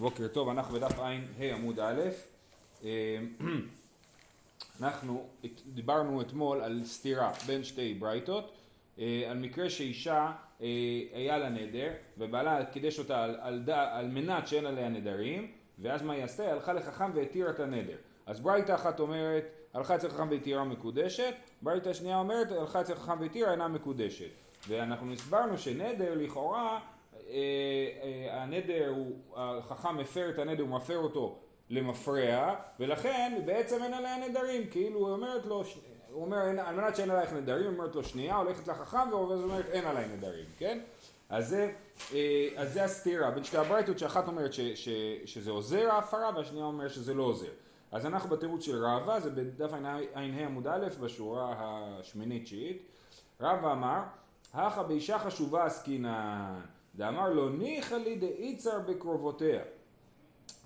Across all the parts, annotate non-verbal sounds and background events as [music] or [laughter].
בוקר טוב, אנחנו בדף ע"ה עמוד א', אה, [clears throat] אנחנו דיברנו אתמול על סתירה בין שתי ברייתות, אה, על מקרה שאישה אה, היה לה נדר ובעלה קידש אותה על, על, על מנת שאין עליה נדרים ואז מה היא עשתה? היא הלכה לחכם והתירה את הנדר. אז ברייתה אחת אומרת הלכה אצל חכם והתירה מקודשת, ברייתה השנייה אומרת הלכה אצל חכם והתירה אינה מקודשת ואנחנו הסברנו שנדר לכאורה אה, אה, הנדר הוא, החכם מפר את הנדר, הוא מפר אותו למפרע, ולכן בעצם אין עליה נדרים, כאילו הוא אומרת לו, הוא אומר על מנת שאין עלייך נדרים, היא אומרת לו שנייה, הולכת לחכם ואז אומרת אין עליי נדרים, כן? אז זה, אה, אז זה הסתירה בין שתי הברייתות שאחת אומרת ש, ש, שזה עוזר ההפרה והשנייה אומרת שזה לא עוזר. אז אנחנו בתירוץ של רבא, זה בדף ע"ה עמוד א' בשורה השמינית תשיעית. רבא אמר, הכא באישה חשובה עסקינן דאמר לו ניחא לי דאיצר בקרובותיה.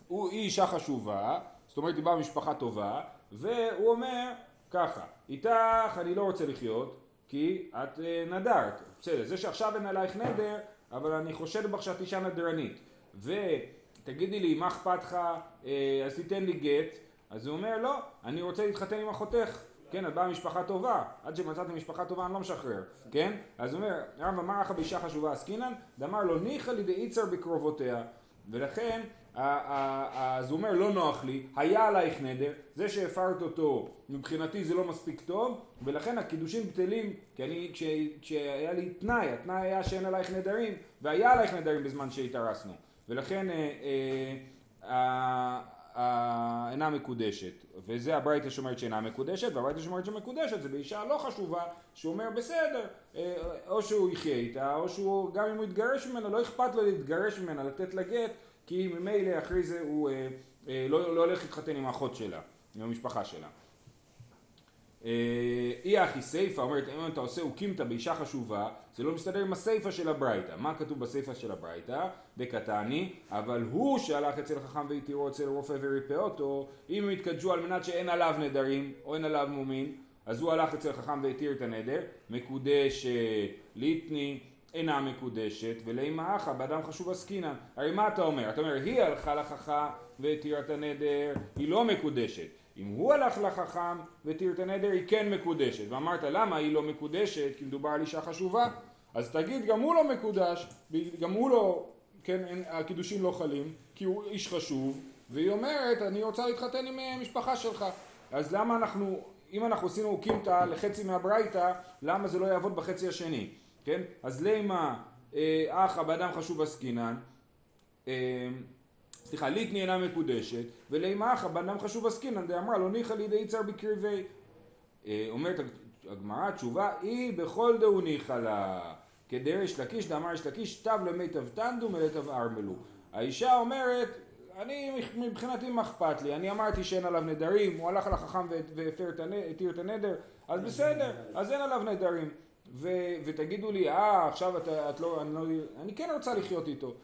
הוא היא אישה חשובה, זאת אומרת היא באה ממשפחה טובה, והוא אומר ככה, איתך אני לא רוצה לחיות כי את אה, נדרת, בסדר, זה שעכשיו אין עלייך נדר, אבל אני חושד בך שאת אישה נדרנית, ותגידי לי מה אכפת לך, אה, אז תיתן לי גט, אז הוא אומר לא, אני רוצה להתחתן עם אחותך, כן, את באה ממשפחה טובה, עד שמצאתי משפחה טובה אני לא משחרר, כן? אז הוא אומר, רב אמר לך באישה חשובה עסקינן, דאמר לו ניחא לידי איצר בקרובותיה, ולכן, אז הוא אומר לא נוח לי, היה עלייך נדר, זה שהפרת אותו מבחינתי זה לא מספיק טוב, ולכן הקידושים בטלים, כי אני, כשהיה לי תנאי, התנאי היה שאין עלייך נדרים, והיה עלייך נדרים בזמן שהתארסנו, ולכן אה, אה, אינה מקודשת, וזה הברייתא שאומרת שאינה מקודשת, והברייתא שאומרת שמקודשת זה באישה לא חשובה, שאומר בסדר, אה, או שהוא יחיה איתה, או שהוא, גם אם הוא יתגרש ממנה, לא אכפת לו להתגרש ממנה, לתת לה גט, כי ממילא אחרי זה הוא אה, אה, לא, לא הולך להתחתן עם האחות שלה, עם המשפחה שלה. אי אחי סיפא אומרת אם אתה עושה אוקימתא באישה חשובה זה לא מסתדר עם הסיפא של הברייתא מה כתוב בסיפא של הברייתא? דקתני אבל הוא שהלך אצל חכם והתירו אצל רופא וריפא אותו אם הם התקדשו על מנת שאין עליו נדרים או אין עליו מומין אז הוא הלך אצל חכם והתיר את הנדר מקודשת ליטני אינה מקודשת ולאמא אחא באדם חשוב עסקינן הרי מה אתה אומר? אתה אומר היא הלכה לחכם והתירה את הנדר היא לא מקודשת אם הוא הלך לחכם והתיר את הנדר היא כן מקודשת. ואמרת למה היא לא מקודשת? כי מדובר על אישה חשובה. אז תגיד גם הוא לא מקודש גם הוא לא כן אין, הקידושים לא חלים כי הוא איש חשוב והיא אומרת אני רוצה להתחתן עם המשפחה שלך. אז למה אנחנו אם אנחנו עשינו קימתא לחצי מהברייתא למה זה לא יעבוד בחצי השני? כן? אז לימה אה, אחא באדם חשוב עסקינן? אה, סליחה, ליטני אינה מקודשת, ולימחה בנם חשוב עסקינן דאמרה לא ניחא לידי יצר בקרבי. אה, אומרת הגמרא, תשובה היא בכל דהו ניחא לה. כדרש לקיש דאמר יש לקיש תב למיטב תנדו מלטב ארמלו. האישה אומרת, אני מבחינתי מה אכפת לי, אני אמרתי שאין עליו נדרים, הוא הלך לחכם והתיר את הנדר, אז בסדר, אז אין עליו נדרים. ותגידו לי, אה, עכשיו את, לא, לא, אני כן רוצה לחיות איתו.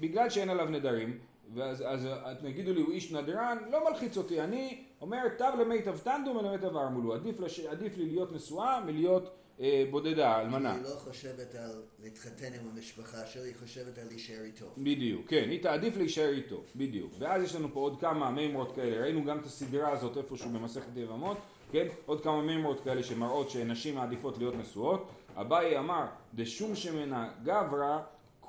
בגלל שאין עליו נדרים, ואז אז, תגידו לי הוא איש נדרן, לא מלחיץ אותי, אני אומר תב למיטב תנדום ולמיטב ארמולו, עדיף, לש, עדיף לי להיות נשואה מלהיות אה, בודדה, אלמנה. היא לא חושבת על להתחתן עם המשפחה שלי, היא חושבת על להישאר איתו. בדיוק, כן, היא תעדיף להישאר איתו, בדיוק. ואז יש לנו פה עוד כמה מימרות כאלה, ראינו גם את הסדרה הזאת איפשהו במסכת יבמות, כן, עוד כמה מימרות כאלה שמראות שנשים מעדיפות להיות נשואות. אביי אמר, דשום שמנה גברא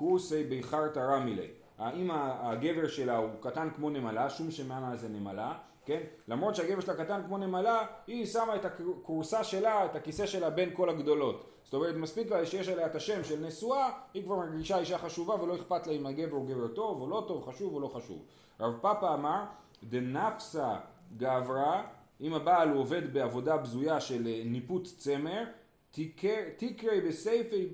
כורסי ביחרתא רמילי. האם הגבר שלה הוא קטן כמו נמלה, שום שמנה זה נמלה, כן? למרות שהגבר שלה קטן כמו נמלה, היא שמה את הכורסה שלה, את הכיסא שלה בין כל הגדולות. זאת אומרת, מספיק לה שיש עליה את השם של נשואה, היא כבר מרגישה אישה חשובה ולא אכפת לה אם הגבר הוא גבר טוב או לא טוב, חשוב או לא חשוב. רב פאפה אמר, דנפסה גברא, אם הבעל הוא עובד בעבודה בזויה של ניפוץ צמר, תקרי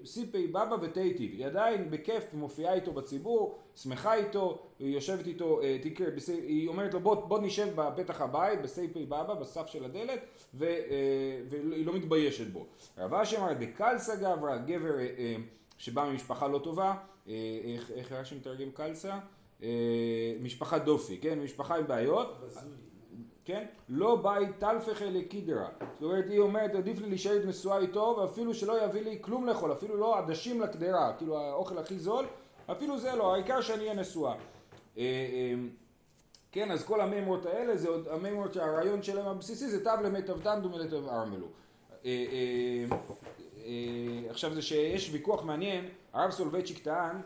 בסיפי בבא ותיטיב, היא עדיין בכיף מופיעה איתו בציבור, שמחה איתו, היא יושבת איתו, אה, תקרי, היא אומרת לו בוא, בוא נשב בפתח הבית, בסייפי בבא, בסף של הדלת, ו, אה, והיא לא מתביישת בו. רב אשי אמר דקלסה גברא, גבר אה, שבא ממשפחה לא טובה, איך, רש"י מתרגם קלסה? משפחה דופי, כן? משפחה עם בעיות. כן? לא בית תלפך אלי קידרה. זאת אומרת, היא אומרת, עדיף לי להישאר נשואה איתו, ואפילו שלא יביא לי כלום לאכול, אפילו לא עדשים לקדרה, כאילו האוכל הכי זול, אפילו זה לא, העיקר שאני אהיה נשואה. אה, אה, כן, אז כל המימורות האלה זה עוד המימורות שהרעיון שלהם הבסיסי זה תו למיטב תנדו מלטב ארמלו. אה, עכשיו זה שיש ויכוח מעניין, הרב סולובייצ'יק טען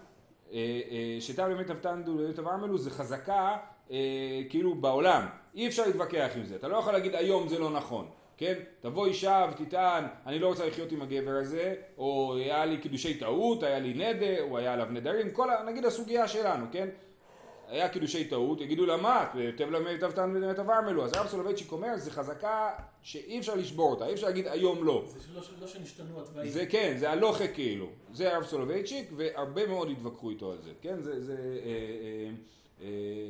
אה, אה, שתו למיטב תנדו מלטב ארמלו זה חזקה אה, כאילו בעולם, אי אפשר להתווכח עם זה, אתה לא יכול להגיד היום זה לא נכון. כן? תבוא אישה ותטען, אני לא רוצה לחיות עם הגבר הזה, או היה לי קידושי טעות, היה לי נדר, או היה עליו נדרים, כל, נגיד הסוגיה שלנו, כן? היה קידושי טעות, יגידו לה מה, טב למיטב טן דו ממיטב ארמלו, אז הרב סולובייצ'יק אומר, זה חזקה שאי אפשר לשבור אותה, אי אפשר להגיד היום לא. זה לא, לא שנשתנו הטבעים. זה כן, זה הלכה כאילו, זה הרב סולובייצ'יק, והרבה מאוד התווכחו איתו על זה, כן? זה, זה, אה, אה, אה,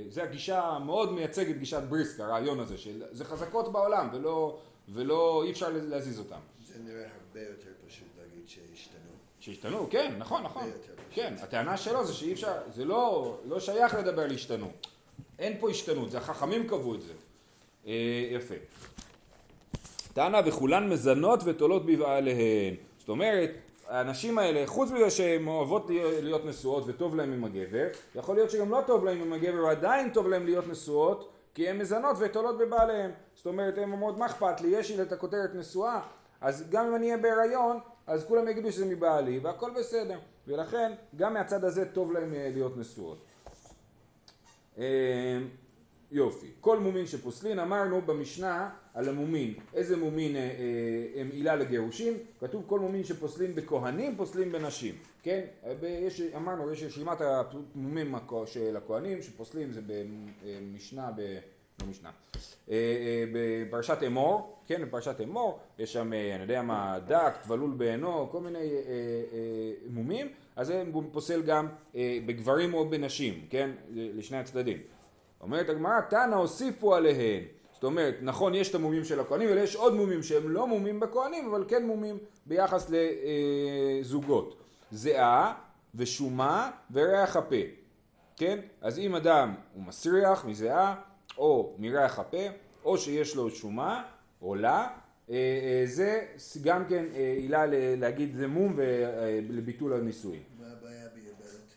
זה הגישה המאוד מייצגת גישת בריסק, הרעיון הזה, של זה חזקות בעולם, ולא, ולא, אי אפשר להזיז אותם. זה נראה הרבה יותר פשוט להגיד שהשתנו. שהשתנו, כן, נכון, נכון. כן, הטענה שלו זה שאי אפשר, זה לא, לא שייך לדבר על השתנות. אין פה השתנות, זה החכמים קבעו את זה. אה, יפה. טענה וכולן מזנות ותולות בבעליהן. זאת אומרת, הנשים האלה, חוץ מזה שהן אוהבות להיות- נשואות וטוב להן עם הגבר, יכול להיות שגם לא טוב להן עם הגבר ועדיין טוב להן להיות נשואות, כי הן מזנות ותולות בבעליהן. זאת אומרת, הן אומרות, מה אכפת לי, יש לי את הכותרת נשואה, אז גם אם אני אהיה בהיריון, אז כולם יגידו שזה מבעלי, והכל בסדר. ולכן, גם מהצד הזה טוב להם אה, להיות נשואות. יופי. כל מומין שפוסלין, אמרנו במשנה על המומין, איזה מומין אה, אה, הם עילה לגירושין, כתוב כל מומין שפוסלין בכהנים, פוסלין בנשים, כן? יש, אמרנו, יש רשימת המומים של הכהנים, שפוסלים זה במשנה, ב... לא משנה, אה, אה, בפרשת אמור, כן, בפרשת אמור, יש שם, אה, אני יודע מה, דק, טבלול בעינו, כל מיני אה, מומים, אז זה פוסל גם בגברים או בנשים, כן, לשני הצדדים. אומרת הגמרא, תנא הוסיפו עליהן. זאת אומרת, נכון, יש את המומים של הכהנים, אבל יש עוד מומים שהם לא מומים בכהנים, אבל כן מומים ביחס לזוגות. זיעה ושומה וריח הפה. כן? אז אם אדם הוא מסריח מזיעה, או מריח הפה, או שיש לו שומה, עולה, אה, אה, זה גם כן אה, עילה להגיד זה מום ולביטול הנישואין. מה הבעיה ביבלת?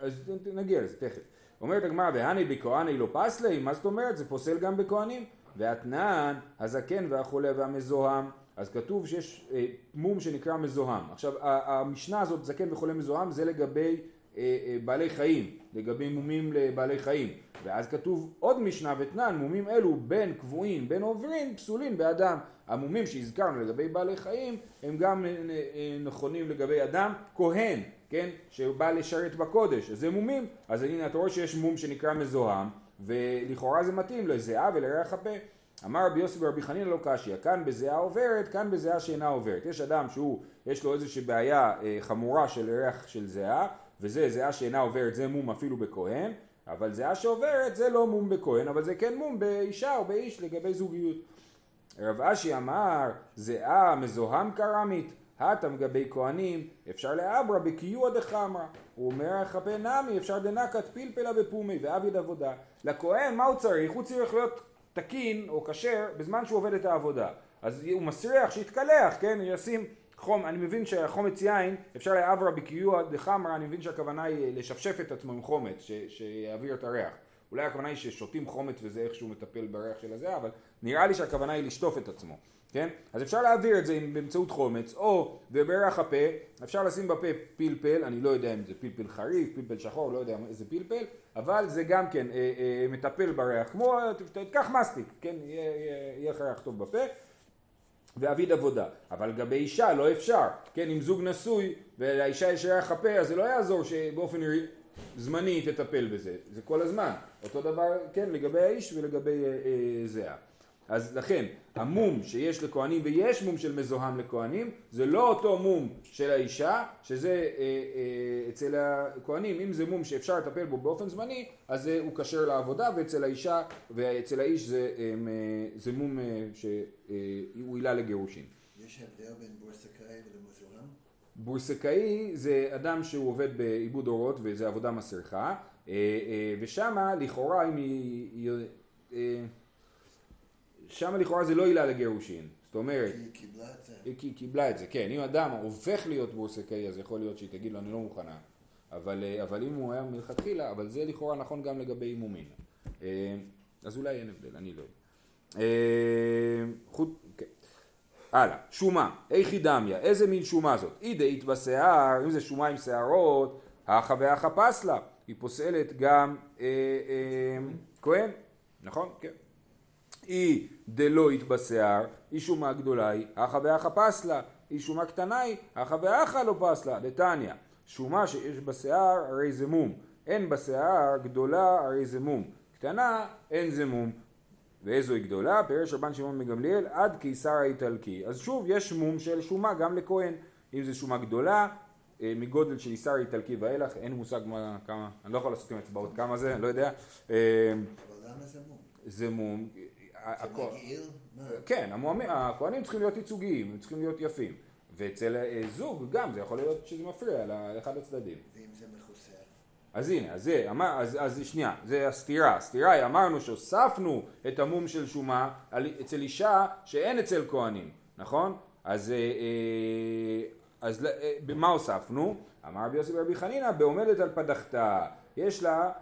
אז נגיע לזה תכף. אומרת הגמרא, והני בכהני לא פסלי, מה זאת אומרת? זה פוסל גם בכהנים. והתנן, הזקן והחולה והמזוהם. אז כתוב שיש אה, מום שנקרא מזוהם. עכשיו, המשנה הזאת, זקן וחולה מזוהם, זה לגבי אה, אה, בעלי חיים, לגבי מומים לבעלי חיים. ואז כתוב עוד משנה ותנן, מומים אלו בין קבועים, בין עוברים, פסולים באדם. המומים שהזכרנו לגבי בעלי חיים, הם גם אה, אה, נכונים לגבי אדם כהן, כן, שבא לשרת בקודש, אז זה מומים, אז הנה אתה רואה שיש מום שנקרא מזוהם, ולכאורה זה מתאים לזיעה ולריח הפה. אמר רבי יוסי ורבי חנינא לא קשיא, כאן בזיעה עוברת, כאן בזיעה שאינה עוברת. יש אדם שהוא, יש לו איזושהי בעיה אה, חמורה של ריח של זיעה, וזה זיעה שאינה עוברת, זה מום אפילו בכהן, אבל זיעה שעוברת זה לא מום בכהן, אבל זה כן מום באישה או באיש לגבי זוגיות. רב אשי אמר, זיעה מזוהם קרמית, הטם גבי כהנים, אפשר לאברה בקיוע דחמרה. הוא אומר, חפה נמי, אפשר דנקת פלפלה בפומי ועביד עבודה. לכהן, מה הוא צריך? הוא צריך להיות תקין או כשר בזמן שהוא עובד את העבודה. אז הוא מסריח, שיתקלח, כן? ישים חום, אני מבין שהחומץ יין, אפשר לאברה בקיוע דחמרה, אני מבין שהכוונה היא לשפשף את עצמו עם חומץ, ש- שיעביר את הריח. אולי הכוונה היא ששותים חומץ וזה איכשהו מטפל בריח של הזה, אבל נראה לי שהכוונה היא לשטוף את עצמו, כן? אז אפשר להעביר את זה באמצעות חומץ, או בריח הפה, אפשר לשים בפה פלפל, אני לא יודע אם זה פלפל חריף, פלפל שחור, לא יודע איזה פלפל, אבל זה גם כן אה, אה, מטפל בריח, כמו, ת- תיקח מסטיק, כן? יהיה, לך ריח טוב בפה. ואביד עבודה. אבל לגבי אישה לא אפשר. כן, אם זוג נשוי ולאישה יש ריח הפה, אז זה לא יעזור שבאופן זמני תטפל בזה. זה כל הזמן. אותו דבר, כן, לגבי האיש ולגבי אה, אה, זהה. אז לכן, המום שיש לכהנים, ויש מום של מזוהם לכהנים, זה לא אותו מום של האישה, שזה אה, אה, אצל הכהנים, אם זה מום שאפשר לטפל בו באופן זמני, אז אה, הוא כשר לעבודה, ואצל האישה ואצל האיש זה, אה, זה מום אה, שהוא עילה לגירושין. יש הבדל בין בורסקאי ולמזוהם? בורסקאי זה אדם שהוא עובד בעיבוד אורות וזה עבודה מסריחה, אה, אה, ושמה לכאורה אם היא... היא- אה, שמה לכאורה זה לא עילה לגירושין. זאת אומרת, כי היא קיבלה את זה. היא כי- קיבלה את זה, כן. אם אדם הופך להיות בורסקאי, אז יכול להיות שהיא תגיד לו, אני לא מוכנה. אבל, אה, אבל אם הוא היה מלכתחילה, אבל זה לכאורה נכון גם לגבי מומין. אה, אז אולי אין הבדל, אני לא יודע. אה, חוט, כן. הלאה, שומה, איכי דמיה, איזה מין שומה זאת? אי דאית בשיער, אם זה שומה עם שערות, האחה והאחה פסלה, היא פוסלת גם אה, אה, כהן, נכון? כן. אי דלא יתבשיער, היא שומה גדולה היא, אחא ואחא פסלה, היא שומה קטנה היא, אחא ואחא לא פסלה, דתניא, שומה שיש בה שיער הרי זה מום, אין בה שיער גדולה הרי זה מום, קטנה אין זה מום, ואיזו היא גדולה? פירש רבן שמעון מגמליאל עד קיסר האיטלקי, אז שוב יש מום של שומה גם לכהן, אם זו שומה גדולה אה, מגודל של איסר איטלקי ואילך, אין מושג מה, כמה, אני לא יכול לעשות עם אצבעות כמה זה, אני לא יודע. אה, אבל למה זה מום? זה מום. מה? כן, הכהנים צריכים להיות ייצוגיים, הם צריכים להיות יפים. ואצל אה, זוג גם זה יכול להיות שזה מפריע לאחד הצדדים. ואם זה מכוסה? אז הנה, אז זה, אמר, אז, אז שנייה, זה הסתירה. הסתירה היא אמרנו שהוספנו את המום של שומה אצל אישה שאין אצל כהנים, נכון? אז, אה, אה, אז במה הוספנו? אמר רבי יוסי ברבי חנינא, בעומדת על פדחתה. יש לה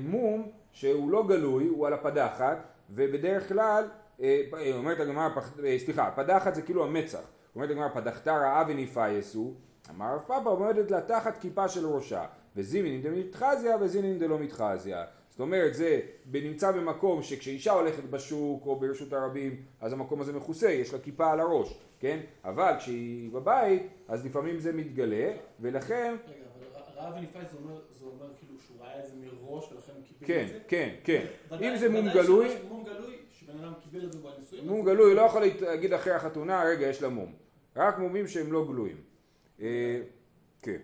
מום שהוא לא גלוי, הוא על הפדחת, ובדרך כלל, אה, אה, אומרת הגמרא, אה, סליחה, פדחת זה כאילו המצח. אומרת הגמרא, פדחתה רעה וניפייסו. אמר רב פאפא עומדת לה תחת כיפה של ראשה. וזימין דמתחזיה וזימין דלא מתחזיה. זאת אומרת זה נמצא במקום שכשאישה הולכת בשוק או ברשות הרבים אז המקום הזה מכוסה, יש לה כיפה על הראש, כן? אבל כשהיא בבית אז לפעמים זה מתגלה ולכן רגע, אבל רעב וניפאי זה אומר, זה אומר כאילו שהוא ראה את זה מראש ולכן הוא קיבל כן, את זה? כן, כן. ודאי- אם זה מום גלוי, מום גלוי, שבן אדם קיבל את זה בנישואים. מום גלוי לא יכול להגיד אחרי החתונה רגע יש לה מום. רק מומים שהם לא גלויים. אה, כן.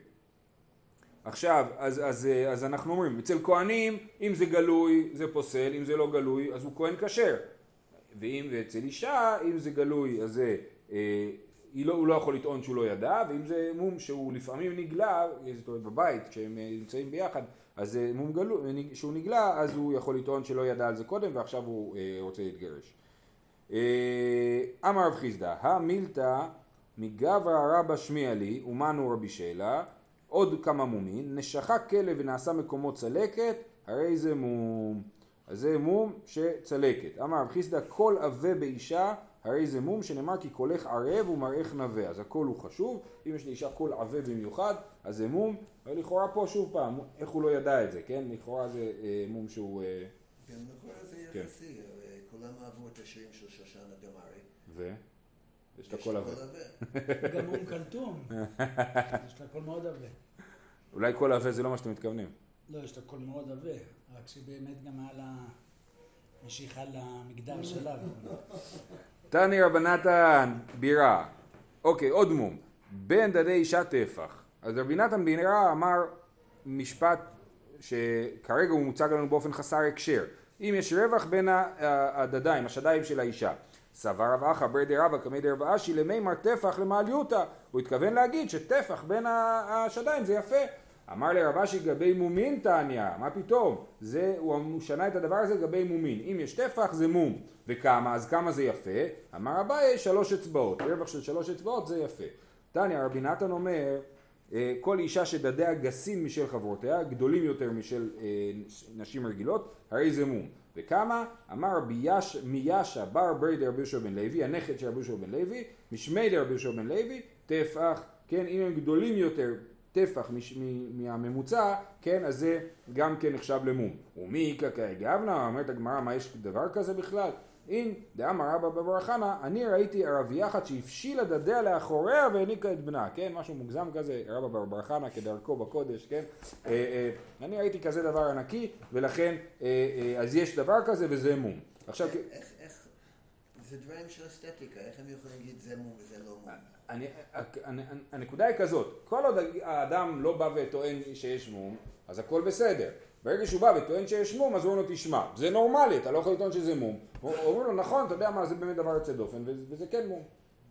עכשיו, אז, אז, אה, אז אנחנו אומרים, אצל כהנים, אם זה גלוי, זה פוסל, אם זה לא גלוי, אז הוא כהן כשר. ואם אצל אישה, אם זה גלוי, אז זה, אה, לא, הוא לא יכול לטעון שהוא לא ידע, ואם זה מום שהוא לפעמים נגלה, זאת אומרת בבית, כשהם אה, נמצאים ביחד, אז זה מום גלוי, שהוא נגלה, אז הוא יכול לטעון שלא ידע על זה קודם, ועכשיו הוא אה, רוצה להתגרש. אה, אמר רב חיסדא, המילתא מגברא רבא שמיע לי, ומנו רבי שלה, עוד כמה מומין, נשכה כלב ונעשה מקומו צלקת, הרי זה מום. אז זה מום שצלקת. אמר רב חיסדא, כל עבה באישה, הרי זה מום שנאמר כי קולך ערב ומראך נווה. אז הקול הוא חשוב, אם יש לאישה קול עבה במיוחד, אז זה מום, ולכאורה פה שוב פעם, איך הוא לא ידע את זה, כן? לכאורה זה אה, מום שהוא... אה, כן, נכון, זה כן. יחסי, כולם אהבו את השירים של שושנה דמארי. ו? יש לה קול עבה. עבה. [laughs] גם אום כלתום. יש לה קול מאוד עבה. אולי קול עבה זה לא מה שאתם מתכוונים. לא, יש לה קול מאוד עבה, רק שבאמת גם היה לה משיכה למגדר שלה. [laughs] תני רבי נתן בירה. אוקיי, עוד מום. בין דדי אישה טפח. אז רבי נתן בירה אמר משפט שכרגע הוא מוצג לנו באופן חסר הקשר. אם יש רווח בין הדדיים, השדיים של האישה. סבר רב אחא ברדי רבא קמי דרב אשי למימר טפח למעליותא. הוא התכוון להגיד שטפח בין השדיים זה יפה. אמר לרב אשי גבי מומין תניא, מה פתאום? זה, הוא שנה את הדבר הזה לגבי מומין. אם יש טפח זה מום. וכמה? אז כמה זה יפה? אמר אביי שלוש אצבעות. רווח של שלוש אצבעות זה יפה. תניא רבי נתן אומר אה, כל אישה שדדיה גסים משל חברותיה, גדולים יותר משל אה, נשים רגילות, הרי זה מום. וכמה? אמר רבי יש, מיאשה בר ברי דרבי יהושע בן לוי, הנכד של רבי יהושע בן לוי, משמי דרבי יהושע בן לוי, טפח, כן, אם הם גדולים יותר, טפח מש, מ, מהממוצע, כן, אז זה גם כן נחשב למום. ומי איכא כאגבנה, אומרת הגמרא, מה יש דבר כזה בכלל? אם דאמר רבא בבר חנא, אני ראיתי ערבייה אחת שהפשילה דדיה לאחוריה והעניקה את בנה, כן, משהו מוגזם כזה, רבא בבר חנא כדרכו בקודש, כן, אה, אה, אני ראיתי כזה דבר ענקי, ולכן, אה, אז יש דבר כזה וזה מום. עכשיו, איך, זה דברים של אסתטיקה, איך הם יכולים להגיד זה מום וזה לא מום? הנקודה היא כזאת, כל עוד האדם לא בא וטוען שיש מום, אז הכל בסדר. ברגע שהוא בא וטוען שיש מום, אז אומרים לו תשמע, זה נורמלי, אתה לא יכול לטעון שזה מום. אומרים לו נכון, אתה יודע מה, זה באמת דבר יוצא דופן, וזה, כן מום.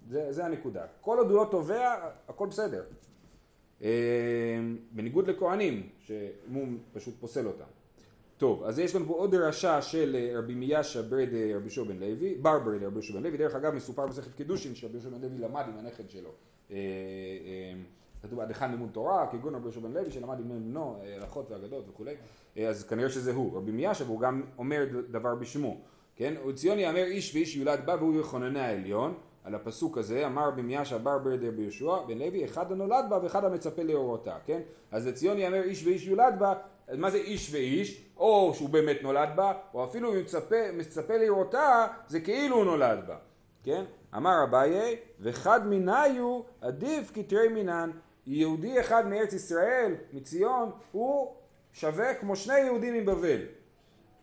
זה, זה הנקודה. כל עוד הוא לא תובע, הכל בסדר. אה, בניגוד לכהנים, שמום פשוט פוסל אותם. טוב, אז יש לנו פה עוד דרשה של אה, רבי מיאשה ברד אה, רבי יהושע בן לוי, בר ברד רבי יהושע בן לוי, דרך אגב מסופר במסכת קידושין שרבי יהושע בן לוי למד עם הנכד שלו. אה, כתוב עד היכן לימוד תורה, כגון רבי יהושע בן לוי שלמד עם בנו, הלכות ואגדות וכולי, אז כנראה שזה הוא. רבי מיאשה, והוא גם אומר דבר בשמו, כן? וציון יאמר איש ואיש יולד בה והוא יחונני העליון, על הפסוק הזה, אמר רבי מיאשה בר ברדר רבי יהושע בן לוי, אחד הנולד בה ואחד המצפה לאורותה, כן? אז לציון יאמר איש ואיש יולד בה, אז מה זה איש ואיש? או שהוא באמת נולד בה, או אפילו אם מצפה, מצפה לראותה, זה כאילו הוא נולד בה, כן? אמר אביי, וחד מניו עדיף כתרי מינן. יהודי אחד מארץ ישראל, מציון, הוא שווה כמו שני יהודים מבבל.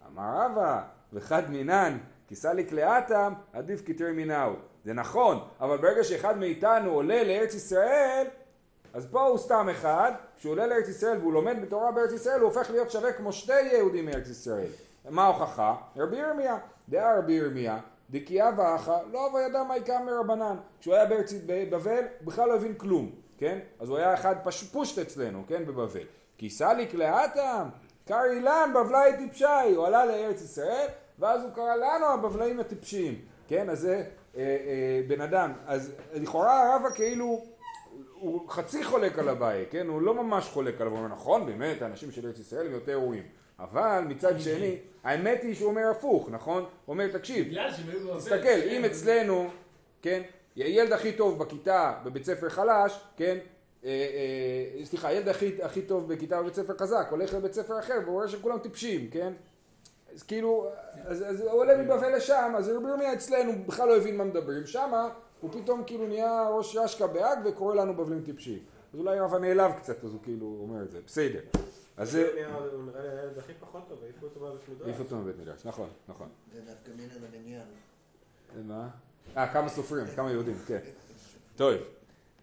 אמר רבא, וחד מינן, כיסה לקלעתם, עדיף כתרי מינהו. זה נכון, אבל ברגע שאחד מאיתנו עולה לארץ ישראל, אז פה הוא סתם אחד, כשהוא עולה לארץ ישראל והוא לומד בתורה בארץ ישראל, הוא הופך להיות שווה כמו שני יהודים מארץ ישראל. מה ההוכחה? רבי ירמיה, דעה רבי ירמיה, דקיאה ואחה, לא וידע מה יקם מרבנן. כשהוא היה בארץ בבל, הוא בכלל לא הבין כלום, כן? אז הוא היה אחד פש... פושט אצלנו, כן? בבבל. כיסה לקלעתם, קר אילן בבלאי טיפשי, הוא עלה לארץ ישראל, ואז הוא קרא לנו הבבלאים הטיפשים, כן? אז זה אה, אה, בן אדם. אז לכאורה הרבה כאילו... הוא חצי חולק על אביי, כן? הוא לא ממש חולק עליו, הוא אומר נכון, באמת, האנשים של ארץ ישראל הם יותר ראויים. אבל מצד שני, האמת היא שהוא אומר הפוך, נכון? הוא אומר, תקשיב, תסתכל, כן, אם אצלנו, כן, הילד הכי טוב בכיתה בבית ספר חלש, כן, אה, אה, סליחה, הילד הכי, הכי טוב בכיתה בבית ספר חזק, הולך לבית ספר אחר והוא רואה שכולם טיפשים, כן? אז כאילו, אז, אז הוא עולה מבבל לשם, אז רבי ירמיה אצלנו בכלל לא הבין מה מדברים, שמה הוא פתאום כאילו נהיה ראש רשקה בהאג וקורא לנו בבלים טיפשים. אז אולי רבא נעלב קצת, אז הוא כאילו אומר את זה, בסדר. אז זה... הוא נראה לי הילד הכי פחות טוב, העיפו אותו בבית מדרש. העיף אותו מבית מדרש, נכון, נכון. זה דווקא מן המניין. מה? אה, כמה סופרים, כמה יהודים, כן. טוב.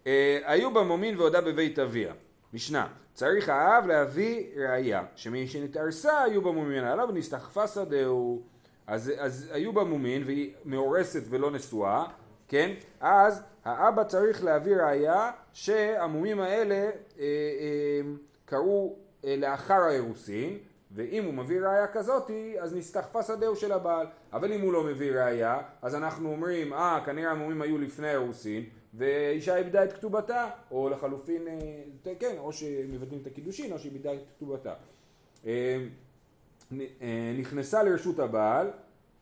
אה, היו במומין והודה בבית אביה. משנה, צריך האב להביא ראייה, שמי שנתארסה היו במומין עליו ונסתחפה שדהו. אז, אז היו במומין והיא מאורסת ולא נשואה, כן? אז האבא צריך להביא ראייה שהמומים האלה אה, אה, קרו אה, לאחר האירוסין, ואם הוא מביא ראייה כזאתי, אז נסתחפה שדהו של הבעל. אבל אם הוא לא מביא ראייה, אז אנחנו אומרים, אה, כנראה המומים היו לפני האירוסין, ואישה איבדה את כתובתה, או לחלופין, אה, כן, או שמבטלים את הקידושין, או שהיא איבדה את כתובתה. אה, אה, נכנסה לרשות הבעל,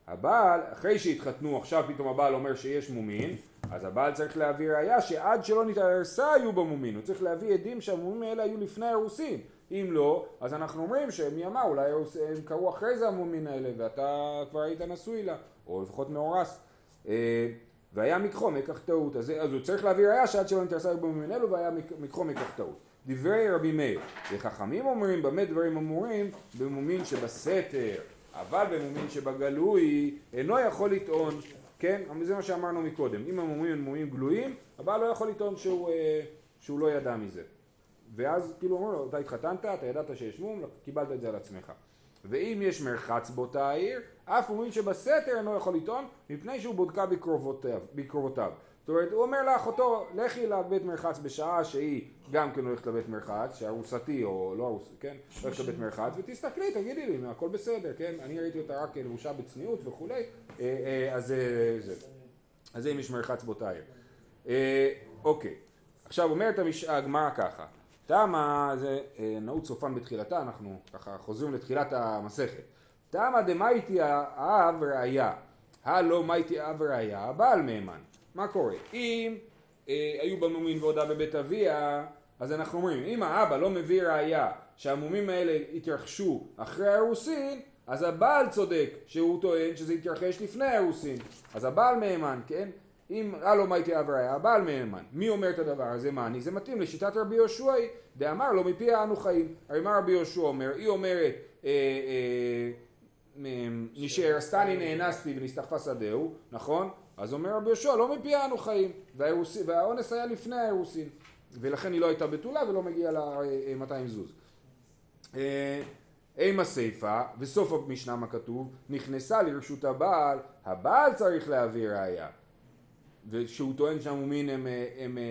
הבעל, אחרי שהתחתנו, עכשיו פתאום הבעל אומר שיש מומין, אז הבעל צריך להביא ראייה שעד שלא נתארסה היו במומין, הוא צריך להביא עדים שהמומים האלה היו לפני האירוסין. אם לא, אז אנחנו אומרים שמי אמר, אולי הם קרו אחרי זה המומין האלה, ואתה כבר היית נשוי לה, או לפחות מאורס. אה, והיה מקחו מקח טעות, אז, אז הוא צריך להביא ראייה שעד שלא נתארסה היו במומין אלו, והיה מק- מקחו מקח טעות. דברי רבי מאיר, וחכמים אומרים, במה דברים אמורים? במומין שבסתר, אבל במומין שבגלוי אינו יכול לטעון, כן? זה מה שאמרנו מקודם, אם המומים הם מומים גלויים, הבעל לא יכול לטעון שהוא, אה, שהוא לא ידע מזה. ואז כאילו אומרים לו, אתה התחתנת, אתה ידעת שיש מום, קיבלת את זה על עצמך. ואם יש מרחץ באותה העיר, אף אומרים שבסתר אינו יכול לטעון, מפני שהוא בודקה בקרובותיו. בקרובותיו. זאת אומרת, הוא אומר לאחותו, לכי לבית מרחץ בשעה שהיא גם כן הולכת לבית מרחץ, שארוסתי או לא ארוסתי, כן? הולכת לבית מרחץ, ותסתכלי, תגידי לי, הכל בסדר, כן? אני ראיתי אותה רק לבושה בצניעות וכולי, אה, אה, אז אה, זה. אם יש מרחץ באותה עיר. אוקיי, עכשיו אומרת הגמרא ככה, תמה זה אה, נעוץ סופן בתחילתה, אנחנו ככה חוזרים לתחילת המסכת. תמה דמייטי האב ראיה, הלא מייטי אב ראיה, הבעל מהימן. מה קורה? אם אה, היו במומין והודה בבית אביה, אז אנחנו אומרים, אם האבא לא מביא ראיה שהמומים האלה התרחשו אחרי האירוסין, אז הבעל צודק שהוא טוען שזה התרחש לפני האירוסין. אז הבעל מהימן, כן? אם הלו מייטי אב ראיה, הבעל מהימן. מי אומר את הדבר הזה? מה אני? זה מתאים לשיטת רבי יהושע, דאמר לו מפי אנו חיים. הרי מה רבי יהושע אומר? היא אומרת אה, אה, נשארסתני נאנסתי ונסתחפה שדהו, נכון? אז אומר רבי יהושע, לא מפי אנו חיים, והאונס היה לפני האירוסין, ולכן היא לא הייתה בתולה ולא מגיעה לה אה, 200 זוז. אה, אימה הסיפה, וסוף המשנה מה כתוב, נכנסה לרשות הבעל, הבעל צריך להביא ראייה. ושהוא טוען שהמומין הם, אה, הם, אה,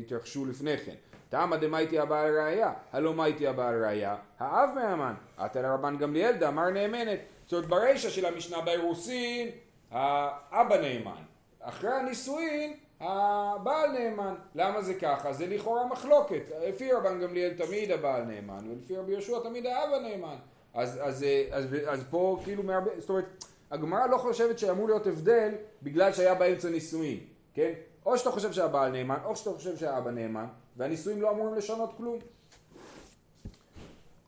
התרחשו לפני כן. תמה דמייטי הבעל ראייה, הלא מייטי הבעל ראייה, האב מהמן, עתה לרבן גמליאל דאמר נאמנת. זאת אומרת ברישא של המשנה באירוסין, האבא נאמן. אחרי הנישואין, הבעל נאמן. למה זה ככה? זה לכאורה מחלוקת. לפי רבן גמליאל תמיד הבעל נאמן, ולפי רבי יהושע תמיד האב הנאמן. אז, אז, אז, אז, אז פה כאילו מהרבה, זאת אומרת, הגמרא לא חושבת שאמור להיות הבדל בגלל שהיה באמצע נישואין, כן? או שאתה חושב שהבעל נאמן, או שאתה חושב שהאבא נאמן, והנישואים לא אמורים לשנות כלום.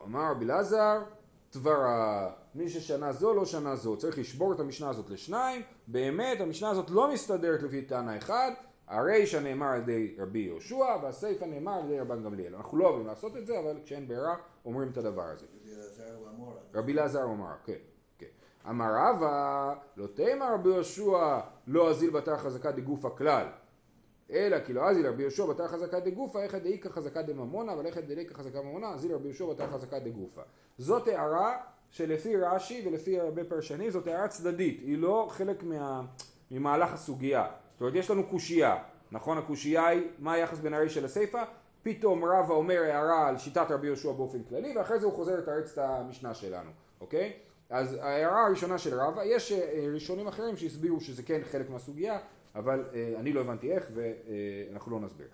אמר רבי אלעזר, תברה, מי ששנה זו לא שנה זו, צריך לשבור את המשנה הזאת לשניים, באמת המשנה הזאת לא מסתדרת לפי טענה אחד, הרישא נאמר על ידי רבי יהושע והסיפא נאמר על ידי רבן גמליאל. אנחנו לא אוהבים לעשות את זה, אבל כשאין ברירה אומרים את הדבר הזה. רבי אלעזר הוא אמר, כן. אמר רבא, לא תימא רבי יהושע, לא אזיל בתר חזקה דגופה כלל. אלא כי לא אזיל רבי יהושע בתר חזקה דגופה, איך דאיכא חזקה דממונה, אבל איך דאיכא חזקה ממונה, אזיל רבי יהושע בתר חזקה דגופה. זאת הערה שלפי רש"י ולפי הרבה פרשנים, זאת הערה צדדית, היא לא חלק מה, ממהלך הסוגיה. זאת אומרת, יש לנו קושייה, נכון? הקושייה היא מה היחס בין הרישא לסיפא, פתאום רבא אומר הערה על שיטת רבי יהושע באופן כללי, ואחרי זה הוא חוזר לתרץ את המשנה שלנו, אוקיי? אז ההערה הראשונה של רבא, יש אה, ראשונים אחרים שהסבירו שזה כן חלק מהסוגיה, אבל אה, אני לא הבנתי איך ואנחנו לא נסביר.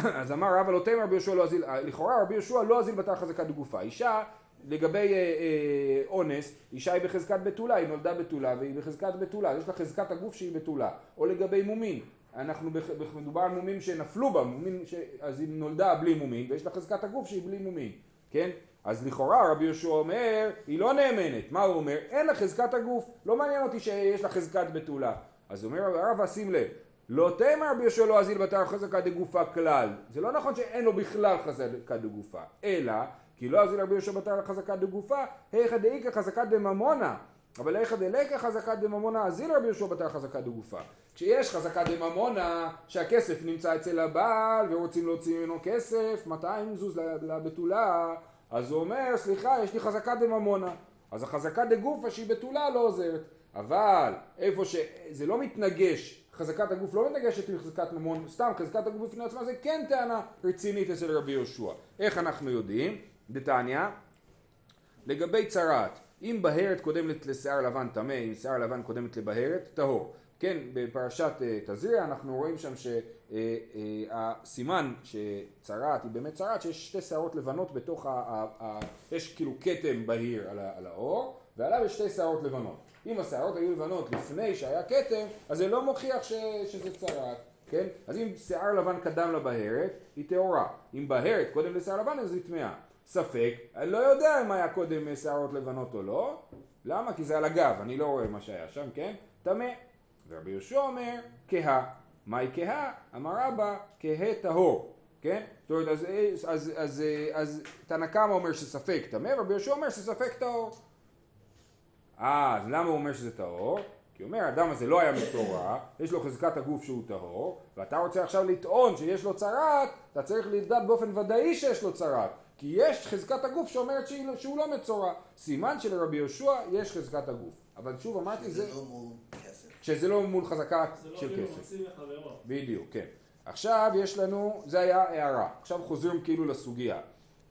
[coughs] אז אמר רבא לא תימא רבי יהושע לא אזיל, לכאורה רבי יהושע לא אזיל בתר חזקה דגופה. אישה לגבי אה, אה, אונס, אישה היא בחזקת בתולה, היא נולדה בתולה והיא בחזקת בתולה, יש לה חזקת הגוף שהיא בתולה. או לגבי מומין, אנחנו מדובר על מומים שנפלו בה, מומים. אז היא נולדה בלי מומין ויש לה חזקת הגוף שהיא בלי מומין, כן? אז לכאורה רבי יהושע אומר, היא לא נאמנת, מה הוא אומר? אין לה חזקת הגוף, לא מעניין אותי שיש לה חזקת בתולה. אז אומר רבא שים לב, לא תאמר רבי יהושע לא אזיל בתר חזקה דגופה כלל, זה לא נכון שאין לו בכלל חזקה דגופה, אלא כי לא אזיל רבי יהושע בתר חזקה דגופה, היכא דאיכא חזקה דממונה, אבל היכא דליקא חזקה דממונה אזיל רבי יהושע בתר חזקה דגופה. כשיש חזקה דממונה שהכסף נמצא אצל הבעל ורוצים להוציא ממנו כסף, 200 זוז לבתולה, אז הוא אומר סליחה יש לי חזקה דממונה, אז החזקה דגופה שהיא בתולה לא עוזרת, אבל איפה שזה לא מתנגש, חזקת הגוף לא מתנגשת עם חזקת ממון, סתם חזקת הגוף בפני עצמה זה כן טענה רצינית אצל רבי יהושע. איך אנחנו יודעים? דתניא, לגבי צרעת, אם בהרת קודמת לשיער לבן טמא, אם שיער לבן קודמת לבהרת, טהור. כן, בפרשת אה, תזריע אנחנו רואים שם שהסימן שצרעת היא באמת צרעת, שיש שתי שערות לבנות בתוך ה... ה, ה יש כאילו כתם בהיר על, ה, על האור, ועליו יש שתי שערות לבנות. אם השערות היו לבנות לפני שהיה כתם, אז זה לא מוכיח ש, שזה צרעת. כן? אז אם שיער לבן קדם לבהרת, היא טהורה. אם בהרת קודם לשיער לבן, אז היא טמאה. ספק, אני לא יודע אם היה קודם שערות לבנות או לא. למה? כי זה על הגב, אני לא רואה מה שהיה שם, כן? טמא. ורבי יהושע אומר, כהה. מהי כהה? אמר רבא, כהה טהור. כן? זאת אומרת, אז, אז, אז, אז, אז תנא קמא אומר שספק טמא, ורבי יהושע אומר שספק טהור. אה, אז למה הוא אומר שזה טהור? כי הוא אומר, האדם הזה לא היה מצורע, יש לו חזקת הגוף שהוא טהור, ואתה רוצה עכשיו לטעון שיש לו צרעת, אתה צריך לדעת באופן ודאי שיש לו צרעת. כי יש חזקת הגוף שאומרת שהיא לא- שהוא לא מצורע. סימן שלרבי יהושע יש חזקת הגוף. אבל שוב אמרתי, זה, זה לא מול כסף. כשזה לא מול חזקה זה לא של כסף. בדיוק, כן. עכשיו יש לנו, זה היה הערה. עכשיו חוזרים כאילו לסוגיה.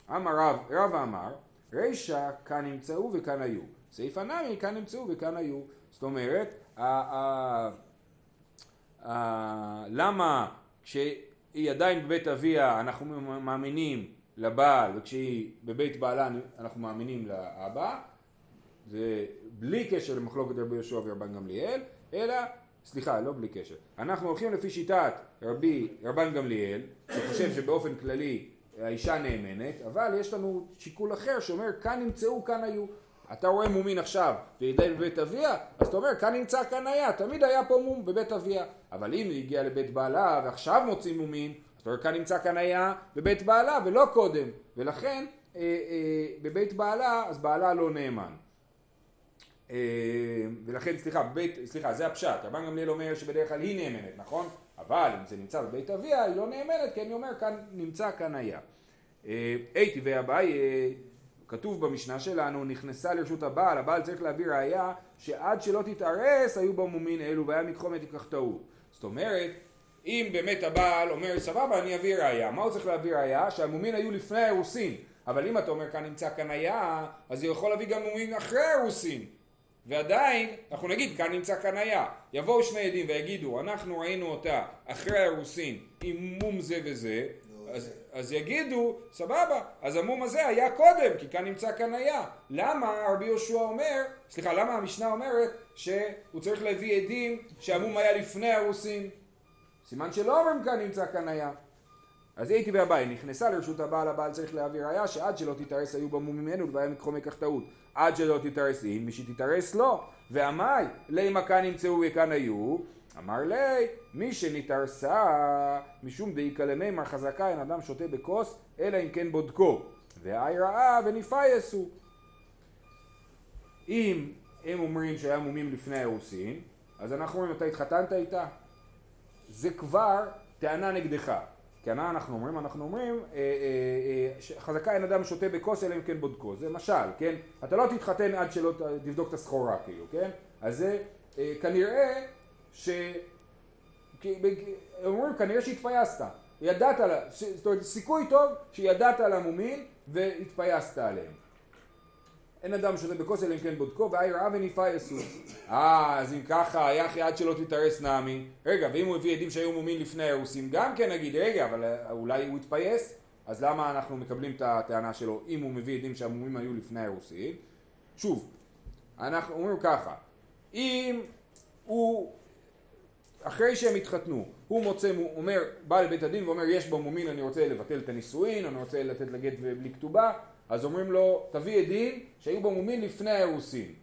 אמר רב, רב אמר, רישא כאן נמצאו וכאן היו. סעיף הנמי כאן נמצאו וכאן היו. זאת אומרת, למה כשהיא עדיין בבית אביה אנחנו מאמינים לבעל וכשהיא בבית בעלה אנחנו מאמינים לאבא זה בלי קשר למחלוקת רבי יהושע ורבן גמליאל, אלא, סליחה, לא בלי קשר. אנחנו הולכים לפי שיטת רבי, רבן גמליאל, שחושב שבאופן כללי האישה נאמנת, אבל יש לנו שיקול אחר שאומר כאן נמצאו, כאן היו. אתה רואה מומין עכשיו עדיין בבית אביה, אז אתה אומר כאן נמצא, כאן היה, תמיד היה פה מום בבית אביה. אבל אם היא הגיעה לבית בעלה ועכשיו מוצאים מומין, אז אתה אומר כאן נמצא, כאן היה בבית בעלה ולא קודם. ולכן אה, אה, בבית בעלה, אז בעלה לא נאמן. אה, ולכן, סליחה, בבית, סליחה, זה הפשט, רבן גמליאל אומר שבדרך כלל היא נאמנת, נכון? אבל אם זה נמצא בבית אביה, היא לא נאמנת, כי אני אומר, כאן נמצא, כאן היה. אה, הייתי ואביי, אה, כתוב במשנה שלנו, נכנסה לרשות הבעל, הבעל צריך להביא ראייה שעד שלא תתארס היו בה מומין אלו והיה מתחומת ייקח טעות. זאת אומרת, אם באמת הבעל אומר סבבה אני אביא ראייה, מה הוא צריך להביא ראייה? שהמומין היו לפני האירוסין, אבל אם אתה אומר כאן נמצא כאן היה, אז הוא יכול להביא גם מומין אחרי האירוסין. ועדיין אנחנו נגיד כאן נמצא היה. יבואו שני עדים ויגידו אנחנו ראינו אותה אחרי האירוסין עם מום זה וזה. נו, אז, אז יגידו סבבה אז המום הזה היה קודם כי כאן נמצא היה. למה רבי יהושע אומר סליחה למה המשנה אומרת שהוא צריך להביא עדים שהמום היה לפני האירוסין? סימן שלא אומרים כאן נמצא היה אז הייתי והבאי, נכנסה לרשות הבעל, הבעל צריך להביא ראיה שעד שלא תתארס היו מומים ממנו והיה מקחו מכך טעות. עד שלא תתארס היא, מי שתתארס לא. ועמי, לימה כאן נמצאו וכאן היו, אמר לי, מי שנתארסה משום דאיקה למימר חזקה אין אדם שותה בכוס, אלא אם כן בודקו. והאי ראה וניפייסו. אם הם אומרים שהיה מומים לפני האירוסין, אז אנחנו אומרים, אתה התחתנת איתה? זה כבר טענה נגדך. כי מה אנחנו אומרים? אנחנו אומרים, אה, אה, אה, חזקה אין אדם שותה בכוס אלא אם כן בודקו. זה משל, כן? אתה לא תתחתן עד שלא תבדוק את הסחורה, כאילו, כן? אז זה אה, כנראה ש... אומרים כנראה שהתפייסת. ידעת, זאת אומרת, סיכוי טוב שידעת על המומין והתפייסת עליהם. אין אדם שותה בכוס אלא אם כן בודקו, והאי ראה וניפייסו. [coughs] אה, אז אם ככה, יחי עד שלא תתארס נעמי. רגע, ואם הוא הביא עדים שהיו מומין לפני האירוסין, גם כן נגיד, רגע, אבל אה, אולי הוא התפייס? אז למה אנחנו מקבלים את הטענה שלו אם הוא מביא עדים שהמומים היו לפני האירוסין? שוב, אנחנו אומרים ככה, אם הוא, אחרי שהם התחתנו, הוא מוצא, הוא אומר, בא לבית הדין ואומר, יש בו מומין, אני רוצה לבטל את הנישואין, אני רוצה לתת לגט בלי כתובה, אז אומרים לו, תביא עדים שהיו בו מומין לפני האירוסין.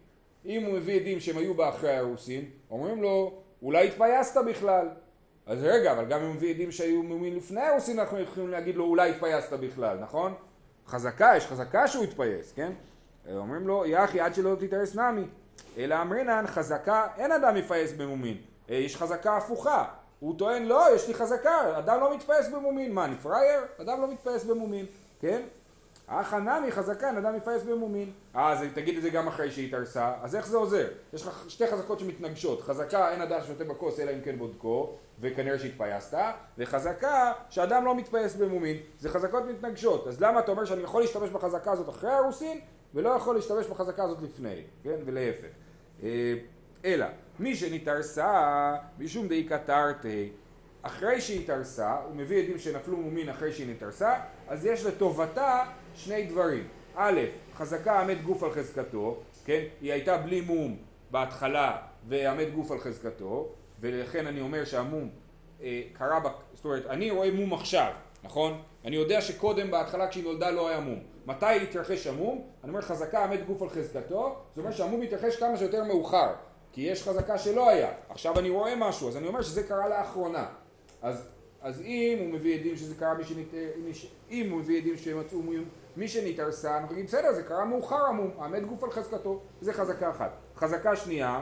אם הוא מביא עדים שהם היו בה אחרי האירוסין, אומרים לו, אולי התפייסת בכלל. אז רגע, אבל גם אם הוא מביא עדים שהיו מומין לפני האירוסין, אנחנו יכולים להגיד לו, אולי התפייסת בכלל, נכון? חזקה, יש חזקה שהוא התפייס, כן? אומרים לו, אי הכי עד שלא תתארס נמי. אלא אמרינן, חזקה, אין אדם מיפייס במומין. אה, יש חזקה הפוכה. הוא טוען, לא, יש לי חזקה, אדם לא מתפייס במומין. מה, אני פראייר? אדם לא מתפייס במומין, כן? הכא נמי חזקה, אין אדם מיפייס במומין. אה, אז תגיד את זה גם אחרי שהיא התארסה, אז איך זה עוזר? יש לך שתי חזקות שמתנגשות. חזקה, אין אדם שותה בכוס אלא אם כן בודקו, וכנראה שהתפייסת, וחזקה, שאדם לא מתפייס במומין. זה חזקות מתנגשות. אז למה אתה אומר שאני יכול להשתמש בחזקה הזאת אחרי האירוסין, ולא יכול להשתמש בחזקה הזאת לפני, כן? ולהפך. אה, אלא, מי שנתארסה, משום דאיקה תרתי, אחרי שהיא התארסה, הוא מביא עדים שנפלו מומין אחרי שהיא נתארסה, אז יש לטובתה שני דברים. א', חזקה עמד גוף על חזקתו, כן? היא הייתה בלי מום בהתחלה ועמד גוף על חזקתו, ולכן אני אומר שהמום אה, קרה, ב... זאת אומרת, אני רואה מום עכשיו, נכון? אני יודע שקודם בהתחלה כשהיא נולדה לא היה מום. מתי התרחש המום? אני אומר חזקה עמד גוף על חזקתו, זאת אומרת שהמום מתרחש כמה שיותר מאוחר. כי יש חזקה שלא היה. עכשיו אני רואה משהו, אז אני אומר שזה קרה לאחרונה. אז, אז אם הוא מביא עדים שזה קרה. מי ש... אם הוא מביא עדים שמצאו מום, מי שנתארסה, אנחנו נגיד בסדר, זה קרה מאוחר המום, עמד גוף על חזקתו, זה חזקה אחת. חזקה שנייה,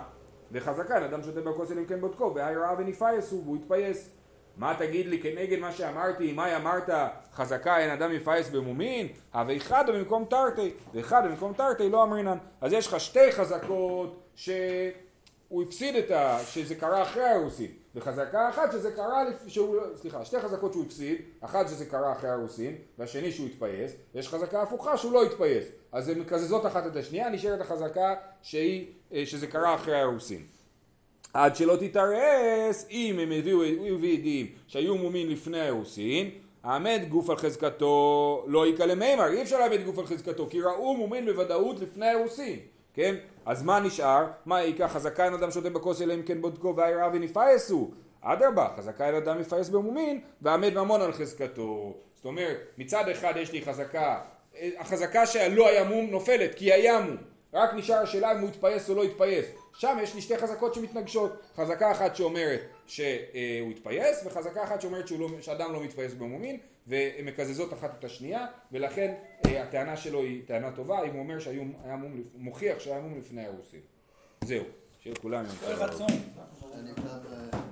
וחזקה, אדם שותה בכוס אלא אם כן בודקו, והי ראה וניפייסו, והוא התפייס. מה תגיד לי כנגד מה שאמרתי, מאי אמרת חזקה אין אדם יפייס במומין, הווה אחד במקום תרתי, ואחד במקום תרתי לא אמרינן. אז יש לך שתי חזקות שהוא הפסיד את ה... שזה קרה אחרי הרוסים, וחזקה אחת שזה קרה. שהוא... סליחה, שתי חזקות שהוא הפסיד, אחת שזה קרה אחרי הרוסים, והשני שהוא התפייס, ויש חזקה הפוכה שהוא לא התפייס. אז הן מקזזות אחת את השנייה, נשארת החזקה שהיא, אה, שזה קרה אחרי הרוסים. עד שלא תתארס, אם הם הביאו, הוא הביא עדים שהיו מומין לפני האירוסין, העמד גוף על חזקתו לא יקרא למימר, אי אפשר לעמד גוף על חזקתו, כי ראו מומין בוודאות לפני האירוסין, כן? אז מה נשאר? מה ייקח חזקה אין אדם שותה בכוס אלא אם כן בודקו והיראה וניפייסו? אדרבה, חזקה אין אדם יפייס במומין, ועמד ממון על חזקתו. זאת אומרת, מצד אחד יש לי חזקה, החזקה שלא היה מום נופלת, כי היה מום. רק נשאר השאלה אם הוא התפייס או לא התפייס. שם יש לי שתי חזקות שמתנגשות. חזקה אחת שאומרת שהוא התפייס, וחזקה אחת שאומרת לא, שאדם לא מתפייס במומין, והן מקזזות אחת את השנייה, ולכן אה, הטענה שלו היא טענה טובה, אם הוא אומר שהיה מום, מוכיח שהיה מום לפני האירוסים. זהו, שיהיה יום טוב.